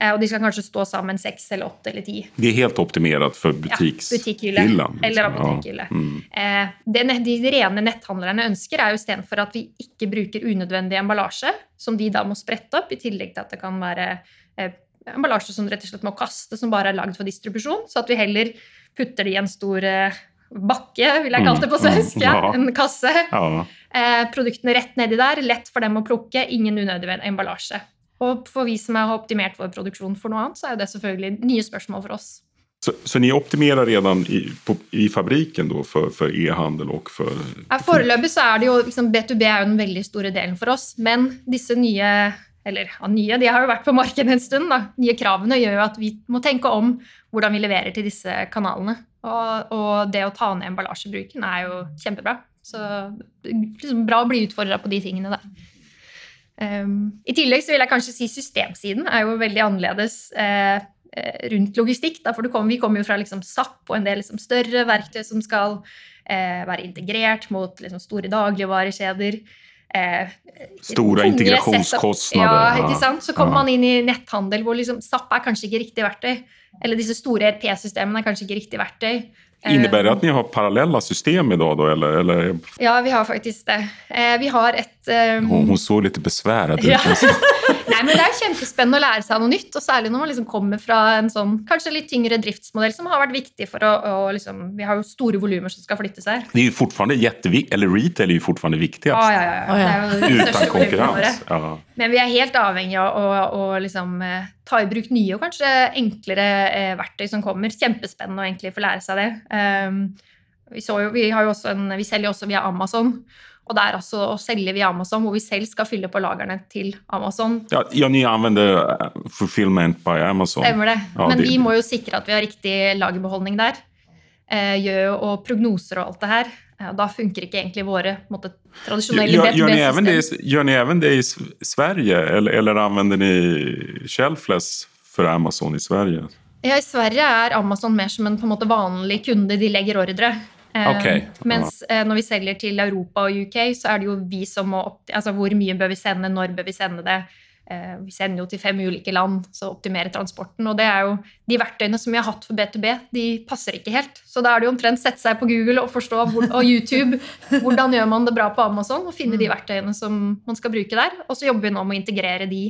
Eh, Og de skal kanskje stå sammen seks eller åtte eller ti. Det er helt optimerat for butikkhylle. Ja, Eller liksom. apotekhylle. Ja. Mm. Eh, det de rene netthandlerne ønsker, er jo istedenfor at vi ikke bruker unødvendig emballasje, som de da må sprette opp, i tillegg til at det kan være eh, emballasje som rett og slett må kaste, som bare er lagd for distribusjon, så at vi heller putter det i en stor bakke, vil jeg kalle det på Mm, svensk, ja, ja. en kasse. Ja. Eh, produktene rett nedi der, lett for dem å plukke, ingen unødig emballasje. Og for vi som har optimert vår produksjon for noe annet, så er det selvfølgelig nye spørsmål for oss. Så, så ni optimerer redan i, i fabriken for, for för e-handel og for Ja, Foreløpig så er det jo liksom, B2B er jo den veldig store delen for oss. Men disse nye eller ja, nye, de har jo vært på markedet en stund. da, Nye kravene gjør jo at vi må tenke om hvordan vi leverer til disse kanalene. Og, og det å ta ned emballasjebruken er jo kjempebra. Så liksom bra å bli utfordra på de tingene der. Um, I tillegg så vil jeg kanskje si systemsiden er jo veldig annerledes eh, eh rundt logistikk. Da, for kom, vi kommer jo fra liksom SAP og en del liksom større verktøy som skal eh, være integrert mot liksom store dagligvarekjeder. Eh, Store integrasjonskostnader. Ja, ikke sant? Så kommer man inn i netthandel hvor liksom SAP er kanskje ikke riktig verktøy. Eller disse store RP-systemene er kanskje ikke riktig verktøy. Innebär det at ni har parallella system da, då? Eller, eller? Ja, vi har faktisk det. Eh, vi har et um... hun, hun, så litt besværet ut. Ja. *laughs* Nei, men Det er kjempespennende å lære seg noe nytt, og særlig når man liksom kommer fra en sånn kanskje litt tyngre driftsmodell, som har vært viktig for å, å liksom, Vi har jo store volumer som skal flyttes her. Det er jo fortfarande jätteviktigt, eller retail er jo fortfarande viktigst. Ja, ja, ja. Oh, ja. Uten konkurranse. Ja. Men vi er helt avhengig av å, å liksom, eh, ta i bruk nye og kanskje enklere eh, verktøy som kommer. Kjempespennende å egentlig få lære seg det. Um, vi, jo, vi, en, vi selger også via Amazon. Og det er altså å selge via Amazon, hvor vi selv skal fylle på lagrene til Amazon. Ja, ja ni anvender eh, fulfillment by Amazon. Stemmer det. Ja, Men det... vi må jo sikre at vi har riktig lagerbeholdning der. Eh, gjør og prognoser og alt det her. Da funker ikke egentlig våre måte, tradisjonelle B2B-system. Gjør ni even det i Sverige, eller, eller anvender ni Shelfless for Amazon i Sverige? Ja, I Sverige er Amazon mer som en, en måte, vanlig kunde. De legger ordre. Eh, okay. Mens uh, når vi selger til Europa og UK, så er det jo vi som må Altså hvor mye bør vi sende, når bør vi sende det? Uh, vi sender jo til fem ulike land, så optimere transporten. Og det er jo de verktøyene som vi har hatt for B2B, de passer ikke helt. Så da er det jo omtrent sette seg på Google og forstå hvor, og YouTube *laughs* hvordan gjør man det bra på Amazon, og finne de mm. verktøyene som man skal bruke der. Og så jobber vi nå med å integrere de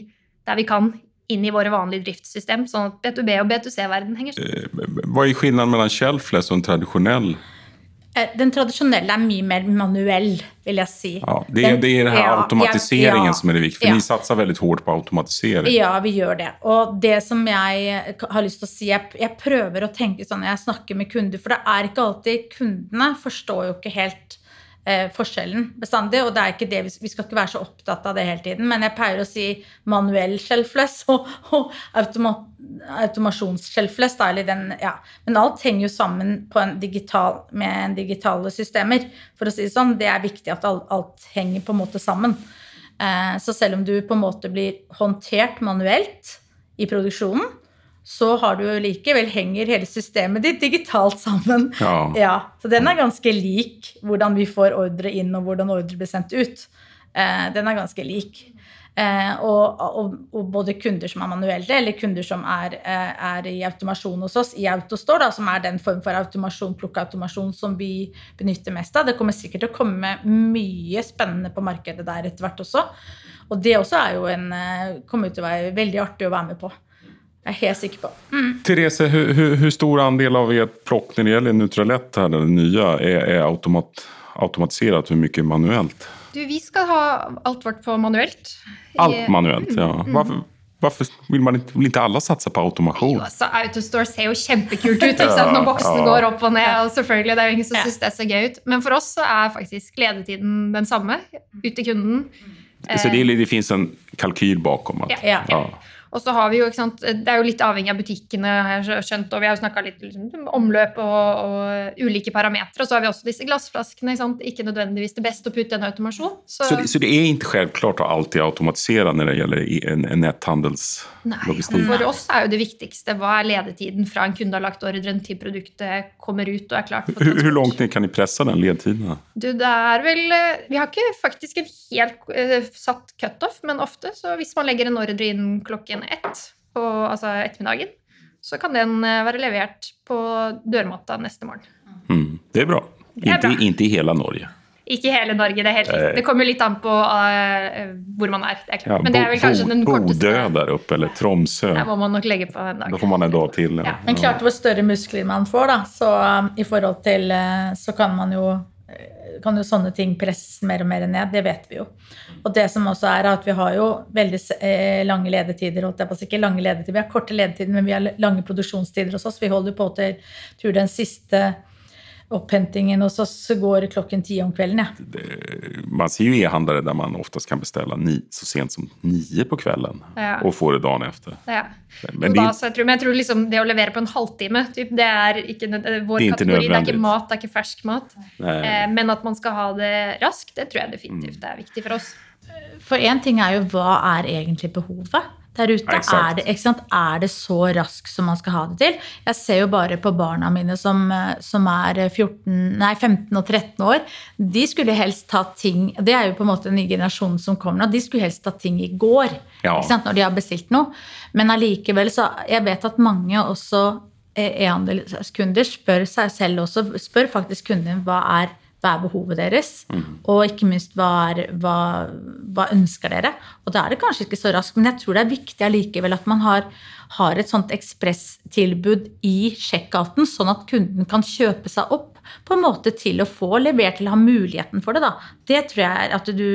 der vi kan inn i våre vanlige driftssystem, sånn at B2B og B2C-verden henger sammen. Hva er forskjellen mellom shelfless og en tradisjonell Eh, den tradisjonelle er mye mer manuell, vil jeg si. Ja, det, er, det er den ja, automatiseringen ja, som er det viktige. For ja. Satser veldig hardt på automatisering. Ja, vi gjør det. Og det som jeg har lyst til å si, jeg, jeg prøver å tenke sånn når jeg snakker med kunder, for det er ikke alltid Kundene forstår jo ikke helt eh, forskjellen bestandig. Og det er ikke det, vi skal ikke være så opptatt av det hele tiden. Men jeg pleier å si manuell shelfless *laughs* og, og automa, automasjonsshelfless. Ja. Men alt henger jo sammen en digital, med digitale systemer. For å si det sånn, det er viktig at alt, alt henger på en måte sammen. Eh, så selv om du på en måte blir håndtert manuelt i produksjonen, så har du likevel henger hele systemet ditt digitalt sammen. Ja. ja. Så den er ganske lik hvordan vi får ordre inn, og hvordan ordre blir sendt ut. Eh, den er ganske lik. Eh, og, og, og, både kunder som er manuelle, eller kunder som er, eh, er, i automasjon hos oss, i Autostore, da, som er den form for automasjon, plukkeautomasjon som vi benytter mest av. Det kommer sikkert til å komme mye spennende på markedet der etter hvert også. Og det også er jo en, eh, kommer til å være veldig artig å være med på. Jeg er helt sikker på. Mm. Therese, hvor stor andel av ert plock når det gjelder Nutralett, här, det nye, er, er automat, automatisert? Hvor mye manuelt? Du, vi skal ha alt vårt på manuelt. Alt manuelt, ja. Mm. Hvorfor, hvorfor vil, man, vil ikke alle satse på automasjon? Jo, altså, Autostore ser jo kjempekult ut ja, når boksen ja. går opp og ned. og selvfølgelig, Det er jo ingen som ja. syns det ser gøy ut. Men for oss så er faktisk ledetiden den samme ut til kunden. Så det, det finnes en kalkyl bakom? At, ja. ja. Og så har vi jo, ikke sant, Det er jo litt avhengig av butikkene, har jeg skjønt, og vi har jo snakka litt liksom, omløp og, og, ulike parametere. Og så har vi også disse glassflaskene. Ikke, sant? ikke nødvendigvis det beste å putte i en automasjon. Så, så, det, så det er ikke selvklart å alltid automatisere når det gjelder en, en netthandelslogistikk? Nei, for oss er jo det viktigste hva er ledetiden fra en kunde har lagt ordren til produktet kommer ut og er klart for transport. Hvor langt kan dere presse den ledetiden? Du, det er vel Vi har ikke faktisk en helt uh, satt cutoff, men ofte så hvis man legger en ordre inn klokken ett på altså ettermiddagen, så kan den eh, være levert på dørmatta neste morgen. Mm, det er bra. Inntil ikke i hele Norge. Ikke i hele Norge, det er helt riktig. Det kommer litt an på uh, hvor man er. det er klart. Men det er vel kanskje den korteste Bodø der oppe, eller Tromsø. Der må man nok legge på en dag. Da får man en dag til. Ja. Ja. Men klart hvor større muskler man får, da, så um, i forhold til uh, Så kan man jo kan jo sånne ting presses mer og mer ned. Det vet vi jo. Og det som også er at vi har jo veldig eh, lange ledetider. holdt jeg på Ikke lange ledetider, Vi har korte ledetider, men vi har lange produksjonstider hos oss. Vi holder på til tror den siste opphentingen hos oss går klokken ti om kvelden. Ja. Det, man ser jo e-handlere der man oftest kan bestille ni, så sent som ni på kvelden ja. og få det dagen etter. Ja. Men, det, da, jeg tror, men, jeg tror, liksom det å levere på en halvtime typ, det er ikke vår det er kategori. Det er ikke mat, det er ikke fersk mat. Eh, men at man skal ha det raskt, det tror jeg definitivt mm. er viktig for oss. For én ting er jo hva er egentlig behovet der ute? Er det, er det så raskt som man skal ha det til? Jeg ser jo bare på barna mine som, eh, som er 14, nei, 15 og 13 år. De skulle helst ta ting Det er jo på en måte den ny generasjon som kommer nå. De skulle helst ta ting i går Ja. når de har bestilt noe. Men allikevel så Jeg vet at mange også eh, e-handelskunder spør seg selv også, spør faktisk kunden hva er, hva er behovet deres, og ikke minst hva, er, hva, hva ønsker dere. Og da er det kanskje ikke så raskt, men jeg tror det er viktig allikevel at man har, har et sånt ekspresstilbud i checkouten, sånn at kunden kan kjøpe seg opp på en måte til å få levert eller ha muligheten for det. da. Det tror jeg er at du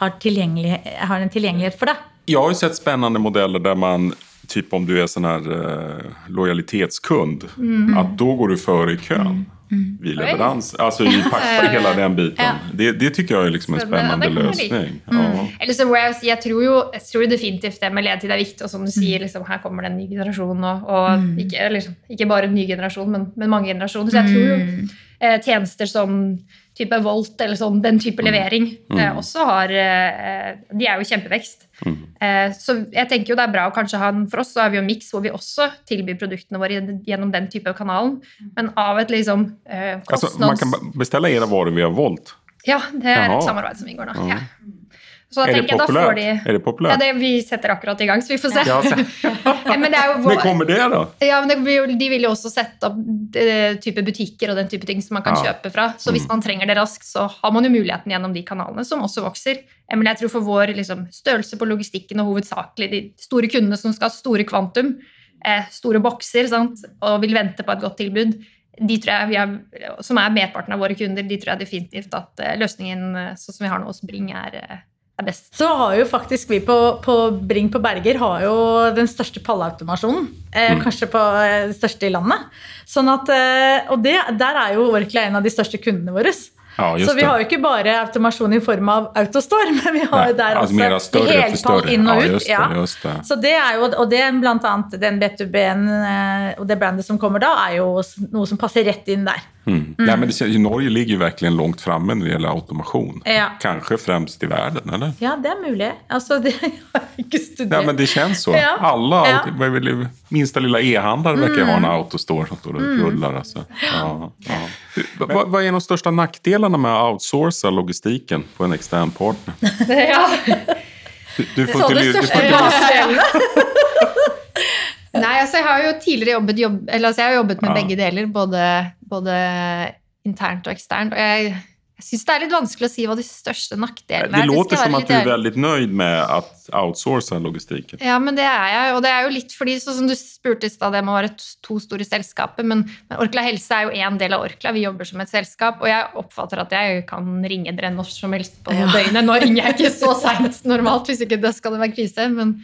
har, har en tilgjengelighet for det. Jeg har jo sett spennende modeller der man, typ om du er sånn her uh, lojalitetskund, at da går du før i kön. Vid leverans, alltså i pack, *laughs* hela den biten. Ja. Det, det tycker jag är liksom en spännande kan man Ja. Eller så jeg, jeg tror jo jeg tror definitivt det med ledtid er viktig. Og som du sier, liksom, her kommer det en ny generasjon. Og, og ikke, eller, liksom, ikke bare en ny generasjon, men, men mange generasjoner. Så jeg tror jo eh, tjenester som type Volt eller sånn, den type levering eh, også har eh, De er jo kjempevekst. Eh, så jeg tenker jo det er bra å kanskje ha en For oss så har vi jo en miks hvor vi også tilbyr produktene våre gjennom den type kanalen. Men av et liksom eh, Altså, man kan bestille beställa era varor via Volt. Ja, det er Jaha. et samarbeid som inngår nå. Ja. Så da er, det tenker jeg, da får de er det populært? Ja, det, vi setter akkurat i gang, så vi får se. Ja, *laughs* så- men det er jo vår, kommer det da? ja, men det, de vil jo også sette opp eh, type butikker og den type ting som man kan Ja. kjøpe fra. Så hvis man trenger det raskt, så har man jo muligheten gjennom de kanalene, som også vokser. Men jeg tror for vår liksom, størrelse på logistikken og hovedsakelig de store kundene som skal ha store kvantum, eh, store bokser sant? og vil vente på et godt tilbud, de tror jeg vi har, som er medparten av våre kunder, de tror jeg definitivt at eh, løsningen eh, sånn som vi har nå hos Bring, er, er best. Så har jo faktisk vi på, på Bring på Berger har jo den største pallautomasjonen. Eh, Kanskje på eh, det største i landet. Sånn at, eh, og det, der er jo Orkla en av de største kundene våre. Ja, just Så vi det. har jo ikke bare automasjon i form av Autostore, *laughs* men vi har jo der altså, også större heltall inn og Ja, ut. just det, ja. just det. Så det er jo, og det blant annet den B2B-en eh, og det brandet som kommer da, er jo noe som passer rett inn der. Mm. Nej, men det, Norge ligger jo virkelig langt framme når det gjelder automasjon. Ja. Kanskje fremst i verden, eller? Ja, det er mulig. Altså, det *laughs* jeg ikke studert. Nei, men det kjennes så. Ja. Alle, Ja. Minste lille e-handlare verkar ju ha en autostore som står og ruller. Altså. Ja, ja. Du, vad, vad är de största nackdelarna med att outsourca logistiken på en extern partner? *laughs* ja. Du, du får till, du får. Nei, altså jeg har jo tidligere jobbet, jobb, eller, altså jeg har jobbet med Ja. begge deler, både, både internt og eksternt. Og jeg, jeg syns det er litt vanskelig å si hva de største nakdelene det er. låter skal som at att du litt veldig nøyd väldigt nöjd med att outsourca logistiken. Ja, men det er jeg. Og det er jo litt fordi, sånn som du spurte i stad, det må være to store selskaper. Men, men Orkla Helse er jo én del av Orkla. Vi jobber som et selskap. Og jeg oppfatter at jeg kan ringe dere når som helst på Ja. døgnet. Nå ringer jeg ikke så seint normalt, hvis ikke det skal det være krise. Men,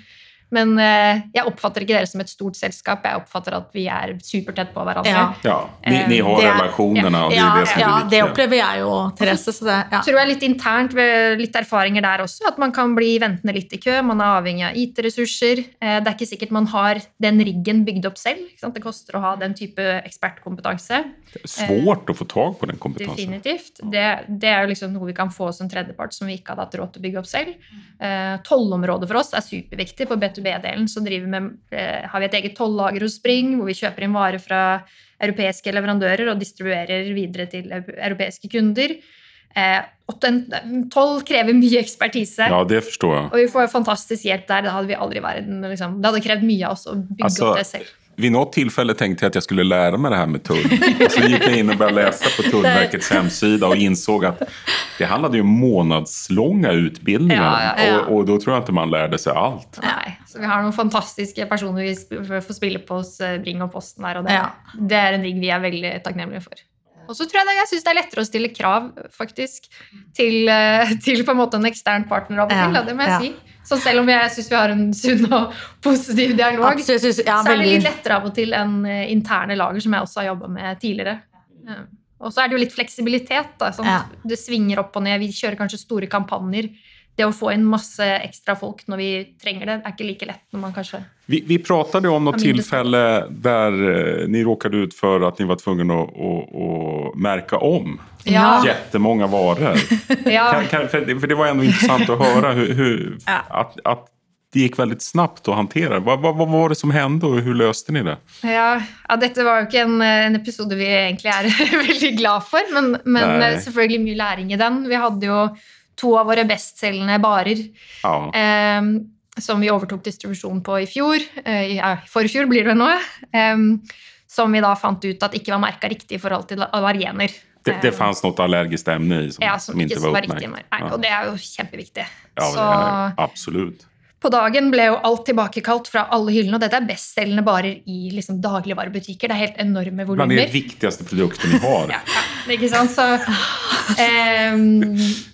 men eh, jeg oppfatter ikke dere som et stort selskap. Jeg oppfatter at vi er supertett på hverandre. Ja. Ja, ni, ni har Det är- relationerna och det Ja, det som är ja, det det opplever jeg jo, Therese. Så det, ja. tror jeg litt internt, ved litt erfaringer der også, at man kan bli ventende litt i kø. Man er avhengig av IT-ressurser. Eh, Det er ikke sikkert man har den riggen bygd opp selv. Ikke sant? Det koster å ha den type ekspertkompetanse. Det er svårt å få tag på den kompetansen. Definitivt. Det, det er jo liksom noe vi kan få som tredjepart som vi ikke hadde hatt råd til å bygge opp selv. Eh, Tollområdet for oss er superviktig. På B2B-delen så med, eh, har vi et eget tollager hos Spring, hvor vi kjøper inn varer fra europeiske leverandører og distribuerer videre til europeiske kunder. Eh, toll krever mye ekspertise. Ja, det forstår jeg. Og vi får fantastisk hjelp der. Det hadde vi aldri vært. Liksom. Det hadde krevd mye av oss å bygge altså, opp det selv. Vid något tillfälle tänkte jag att jag skulle lära mig det här med tull. Så gick jag in och började läsa på Tullverkets hemsida och insåg att det handlade ju om månadslånga utbildningar. Ja, ja, ja. Och, och då tror jag inte man lärde sig allt. Nej. så vi har noen fantastiske personer vi får spille på hos eh, Bring og Posten der. og det, Ja. det er en rigg vi er veldig takknemlige for. Og så tror jeg jeg synes det er lettere å stille krav, faktisk, til, eh, til på en måte en ekstern partner av og Ja, til, det må jeg ja. si. Så selv om jeg synes vi har en sunn og positiv dialog, Absolutt, synes- ja, så er det litt lettere av og til enn eh, interne lager, som jeg også har jobba med tidligere. Og så er det jo litt fleksibilitet. Da, sånn Ja. Det svinger opp og ned. Vi kjører kanskje store kampanjer det å få inn masse ekstra folk når vi trenger det, er ikke like lett når man kanskje Vi, vi jo om noe tilfelle der dere tillfälle eh, ni råkade ut for at ni var tvungna å, å, å merke om Ja. jättemånga varer. *laughs* Ja, Kan, kan, for, det, det var ändå interessant å høre hur, hur, *laughs* Ja. at, at det gikk veldig snabbt å håndtere. Hva, hva, hva, var det som hendte, og hvordan løste ni det? ja, ja, dette var jo ikke en, en episode vi egentlig er *laughs* veldig glad for, men, men eh, selvfølgelig mye læring i den. Vi hadde jo to av våre bestselgende barer Ja. eh, som vi overtok distribusjon på i fjor. Eh, i- ja, forfjor blir det nå. Eh, som vi da fant ut at ikke var merka riktig i forhold til allergener. Det, det fantes fanns allergisk emne i som, ja, som, som ikke var riktig. Nei, Ja. Og det er jo kjempeviktig. Ja, Så det är, absolut. På dagen ble jo alt tilbakekalt fra alle hyllene, og dette er bestselgende barer i liksom, dagligvarebutikker. Det er helt enorme Bland de viktigste produktene vi har. Ja, *laughs* ja, ikke sant? Så eh,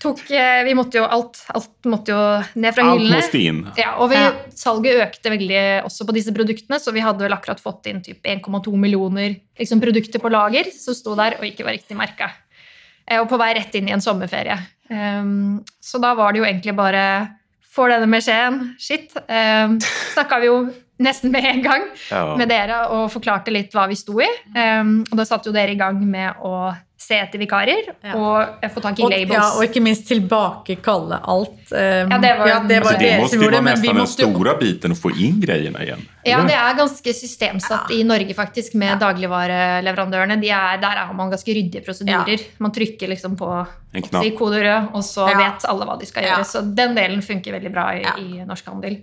tok eh, Vi måtte jo alt, alt måtte jo ned fra alt hyllene. Måtte inn. Ja, og vi, Ja. salget økte veldig også på disse produktene, så vi hadde vel akkurat fått inn typ 1,2 millioner liksom, produkter på lager som sto der og ikke var riktig merka. Eh, Og på vei rett inn i en sommerferie. Ehm, så da var det jo egentlig bare Får denne beskjeden. Shit. Eh, Snakka vi jo nesten med en gang Ja. med dere og forklarte litt hva vi sto i. Eh, og da satte jo dere i gang med å se etter vikarer Ja. og få tak i Og, labels. ja, og ikke minst tilbakekalle alt. Um, Ja, det var- ja, det var altså, det dere som gjorde det, men vi nästan den måtte jo stora biten å få inn greiene igjen. Ja, det er ganske systemsatt i Norge, faktisk, med dagligvareleverandørene. De er, der har man ganske ryddige prosedyrer. Man trykker liksom på En knapp. si kode rød, og så Ja. vet alle hva de skal Ja. gjøre. Så den delen funker veldig bra i, Ja. i norsk handel.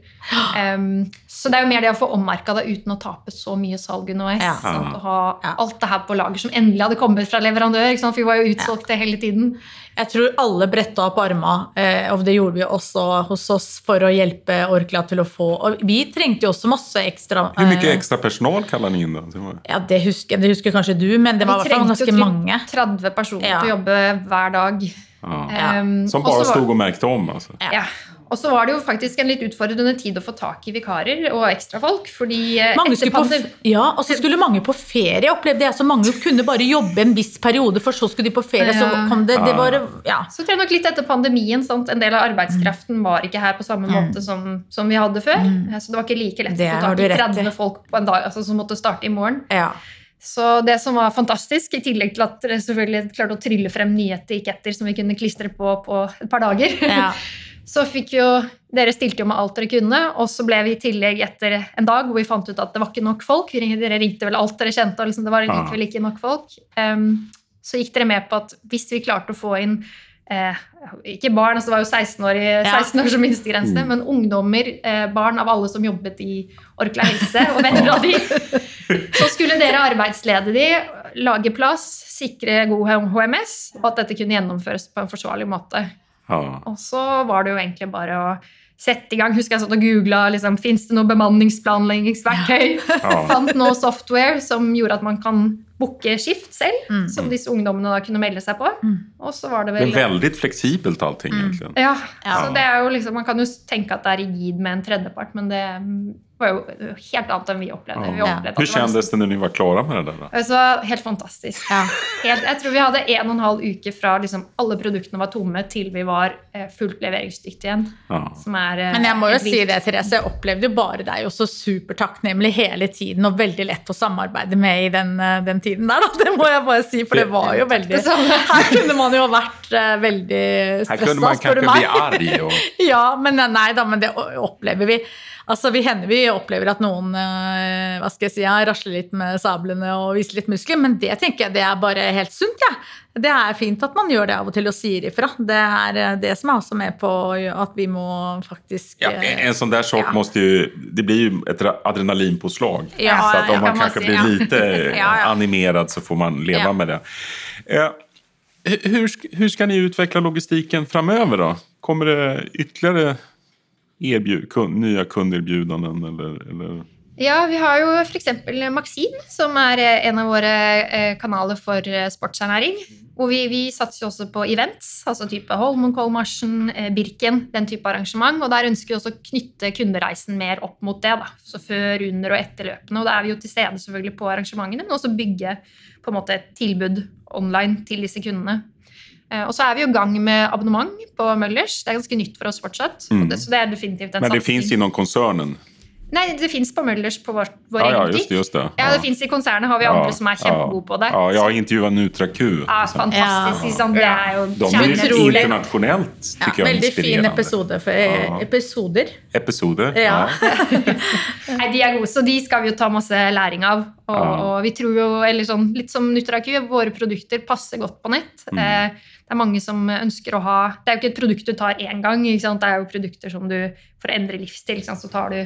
Um, så det er jo mer det å få ommerka det uten å tape så mye salg underveis. Ja. Sant? Å ha Ja. alt det her på lager som endelig hadde kommet fra leverandør. Ikke sant? For vi var jo utsolgte hele tiden. Jeg tror alle bretta opp arma, eh, og det gjorde vi også hos oss for å hjelpe Orkla til å få Og vi trengte jo også masse ekstra Hur mye ekstra personal kaller ni inn Ja, det husker, det husker kanskje du, men det var i hvert fall ganske mange. Vi trengte jo 30 personer Ja. til å jobbe hver dag. Ja. Ja. Um, Som bare sto og merket stod och märkte om Altså. Ja. Og så var det jo faktisk en litt utfordrende tid å få tak i vikarer og ekstrafolk. Fordi eh, Mange etter skulle på, pandem- ja, og så skulle mange på ferie, opplevde jeg. Så mange kunne bare jobbe en viss periode, for så skulle de på ferie. Så Ja. kom det, det bare, ja. Så tror jeg nok litt etter pandemien. Sant? En del av arbeidskraften var ikke her på samme måte som, som vi hadde før. Mm. Så det var ikke like lett Mm. Det å få tak i i. 30 folk på en dag altså, som måtte starte i morgen. ja. Så det som var fantastisk, i tillegg til at dere selvfølgelig klarte å trylle frem nye etiketter som vi kunne klistre på på et par dager, Ja. *laughs* så fikk jo Dere stilte jo med alt dere kunne, og så ble vi i tillegg etter en dag hvor vi fant ut at det var ikke nok folk. Dere ringte vel alt dere kjente, og liksom det var likevel ikke nok folk. Um, så gikk dere med på at hvis vi klarte å få inn eh, ikke barn, altså det var jo 16 år, i- 16 år som minstegrense, Mm. men ungdommer, eh, barn av alle som jobbet i Orkla Helse, og venner av de, *laughs* så skulle dere arbeidslede de, lage plass, sikre god HMS, og at dette kunne gjennomføres på en forsvarlig måte. Ja. Og så var det jo egentlig bare å sette i gang. Husker jeg satt og googla liksom, fins det noe bemanningsplanleggingsverktøy. Ja. *laughs* Fant noe software som gjorde at man kan booke skift selv, Mm. som disse ungdommene da kunne melde seg på. Mm. Og så var det Det er veldig fleksibelt allting, allting egentlig. ja, Ja. så det er jo liksom, Man kan jo tenke at det er rigid med en tredjepart, men det var jo helt annet enn vi opplevde. Vi Ja. opplevde at Hur det når kändes det när ni var klara med det där? Då? Altså, helt fantastisk. Ja. Helt, jeg tror vi hadde en og en halv uke fra liksom, alle produktene var tomme, til vi var eh, fullt leveringsdyktige igjen. Ja. Som er, eh, Men jeg må jo si det, Therese. Jeg opplevde jo bare deg også så supertakknemlig hele tiden, og veldig lett å samarbeide med i den, eh, den tiden der, da. *laughs* Det må jeg bare si, for det var jo veldig *laughs* Her kunne man jo vært eh, veldig stressa, spør stressa, meg. spør du man meg. bli arg. Och... *laughs* Ja, men nei da, men det opplever vi. Altså, vi hender vi opplever at noen eh, hva skal jeg si, ja, rasler litt med sablene og viser litt muskler, men det tenker jeg det er bare helt sunt. Ja. Det er fint at man gjør det av og til og sier ifra. Det er eh, det som er også med på at vi må faktisk Ja, eh, en sånn der sak Ja. måste ju, det blir jo et adrenalinpåslag. Ja, så at om man kan man si, blir *laughs* ja. animerad så får man leva Ja. med det. Eh, hur, hur ska ni utveckla logistiken framöver då? Kommer det ytterligare erbjud, kun, nya kundeerbjudanden eller, eller? Ja, vi har jo f.eks. Maxim, som er eh, en av våre eh, kanaler for eh, sportsernæring. Hvor vi, vi satser også på events, altså type Holmenkollmarsjen, Birken, den type arrangement. Og der ønsker vi også å knytte kundereisen mer opp mot det. da, Så før, under og etter løpene. Og da er vi jo til stede selvfølgelig på arrangementene, men også bygge på en måte et tilbud online til disse kundene. Eh, Og så er vi i gang med abonnement på Møllers. Det er ganske nytt for oss fortsatt. Mm. Det, så det er definitivt en Men det fins i noen konsernen? Nei, det fins på Møllers på vår, vår Ja, egen just det. butikk. Just det. Ja, det fins i konsernet har vi andre som er kjempegode på det. Ja, jeg har intervjuat NutraQ. Ja, fantastisk. Ja. liksom. Det er jo De er internationellt, Ja, tycker jag, veldig fin episode for, Ja. episoder. Episoder? Ja. *laughs* Nei, de er gode, så de skal vi jo ta masse læring av. Og, Ja. og vi tror jo, eller sånn, litt som Nutraku, våre produkter passer godt på nett. Mm. Eh, det er mange som ønsker å ha Det er jo ikke et produkt du tar én gang. Ikke sant? Det er jo produkter som du for å endre livsstil. Ikke sant? Så tar du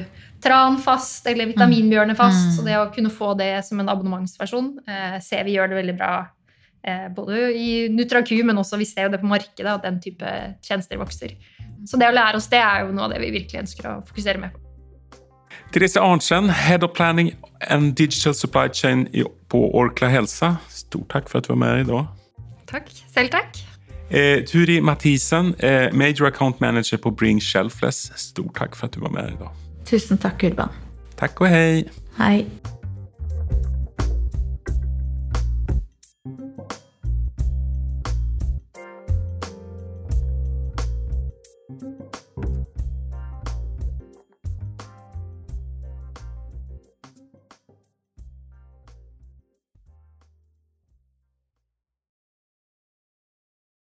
tran fast eller vitaminbjørnet fast. Mm. Så det å kunne få det som en abonnementsversjon eh, ser vi gjør det veldig bra. Eh, både i NutraQ, men også vi ser jo det på markedet at den type tjenester vokser. Så det å lære oss det er jo noe av det vi virkelig ønsker å fokusere med på. Therese Arntzen, Head of Planning and Digital Supply Chain på Orkla Helse. Stort takk for at du var med i dag. Takk. Selv takk. Eh, Turi Mathisen, eh, Major Account Manager på Bring Shelfless. Stort takk for at du var med i dag. Tusen takk, Urban. Takk og hei. Hei.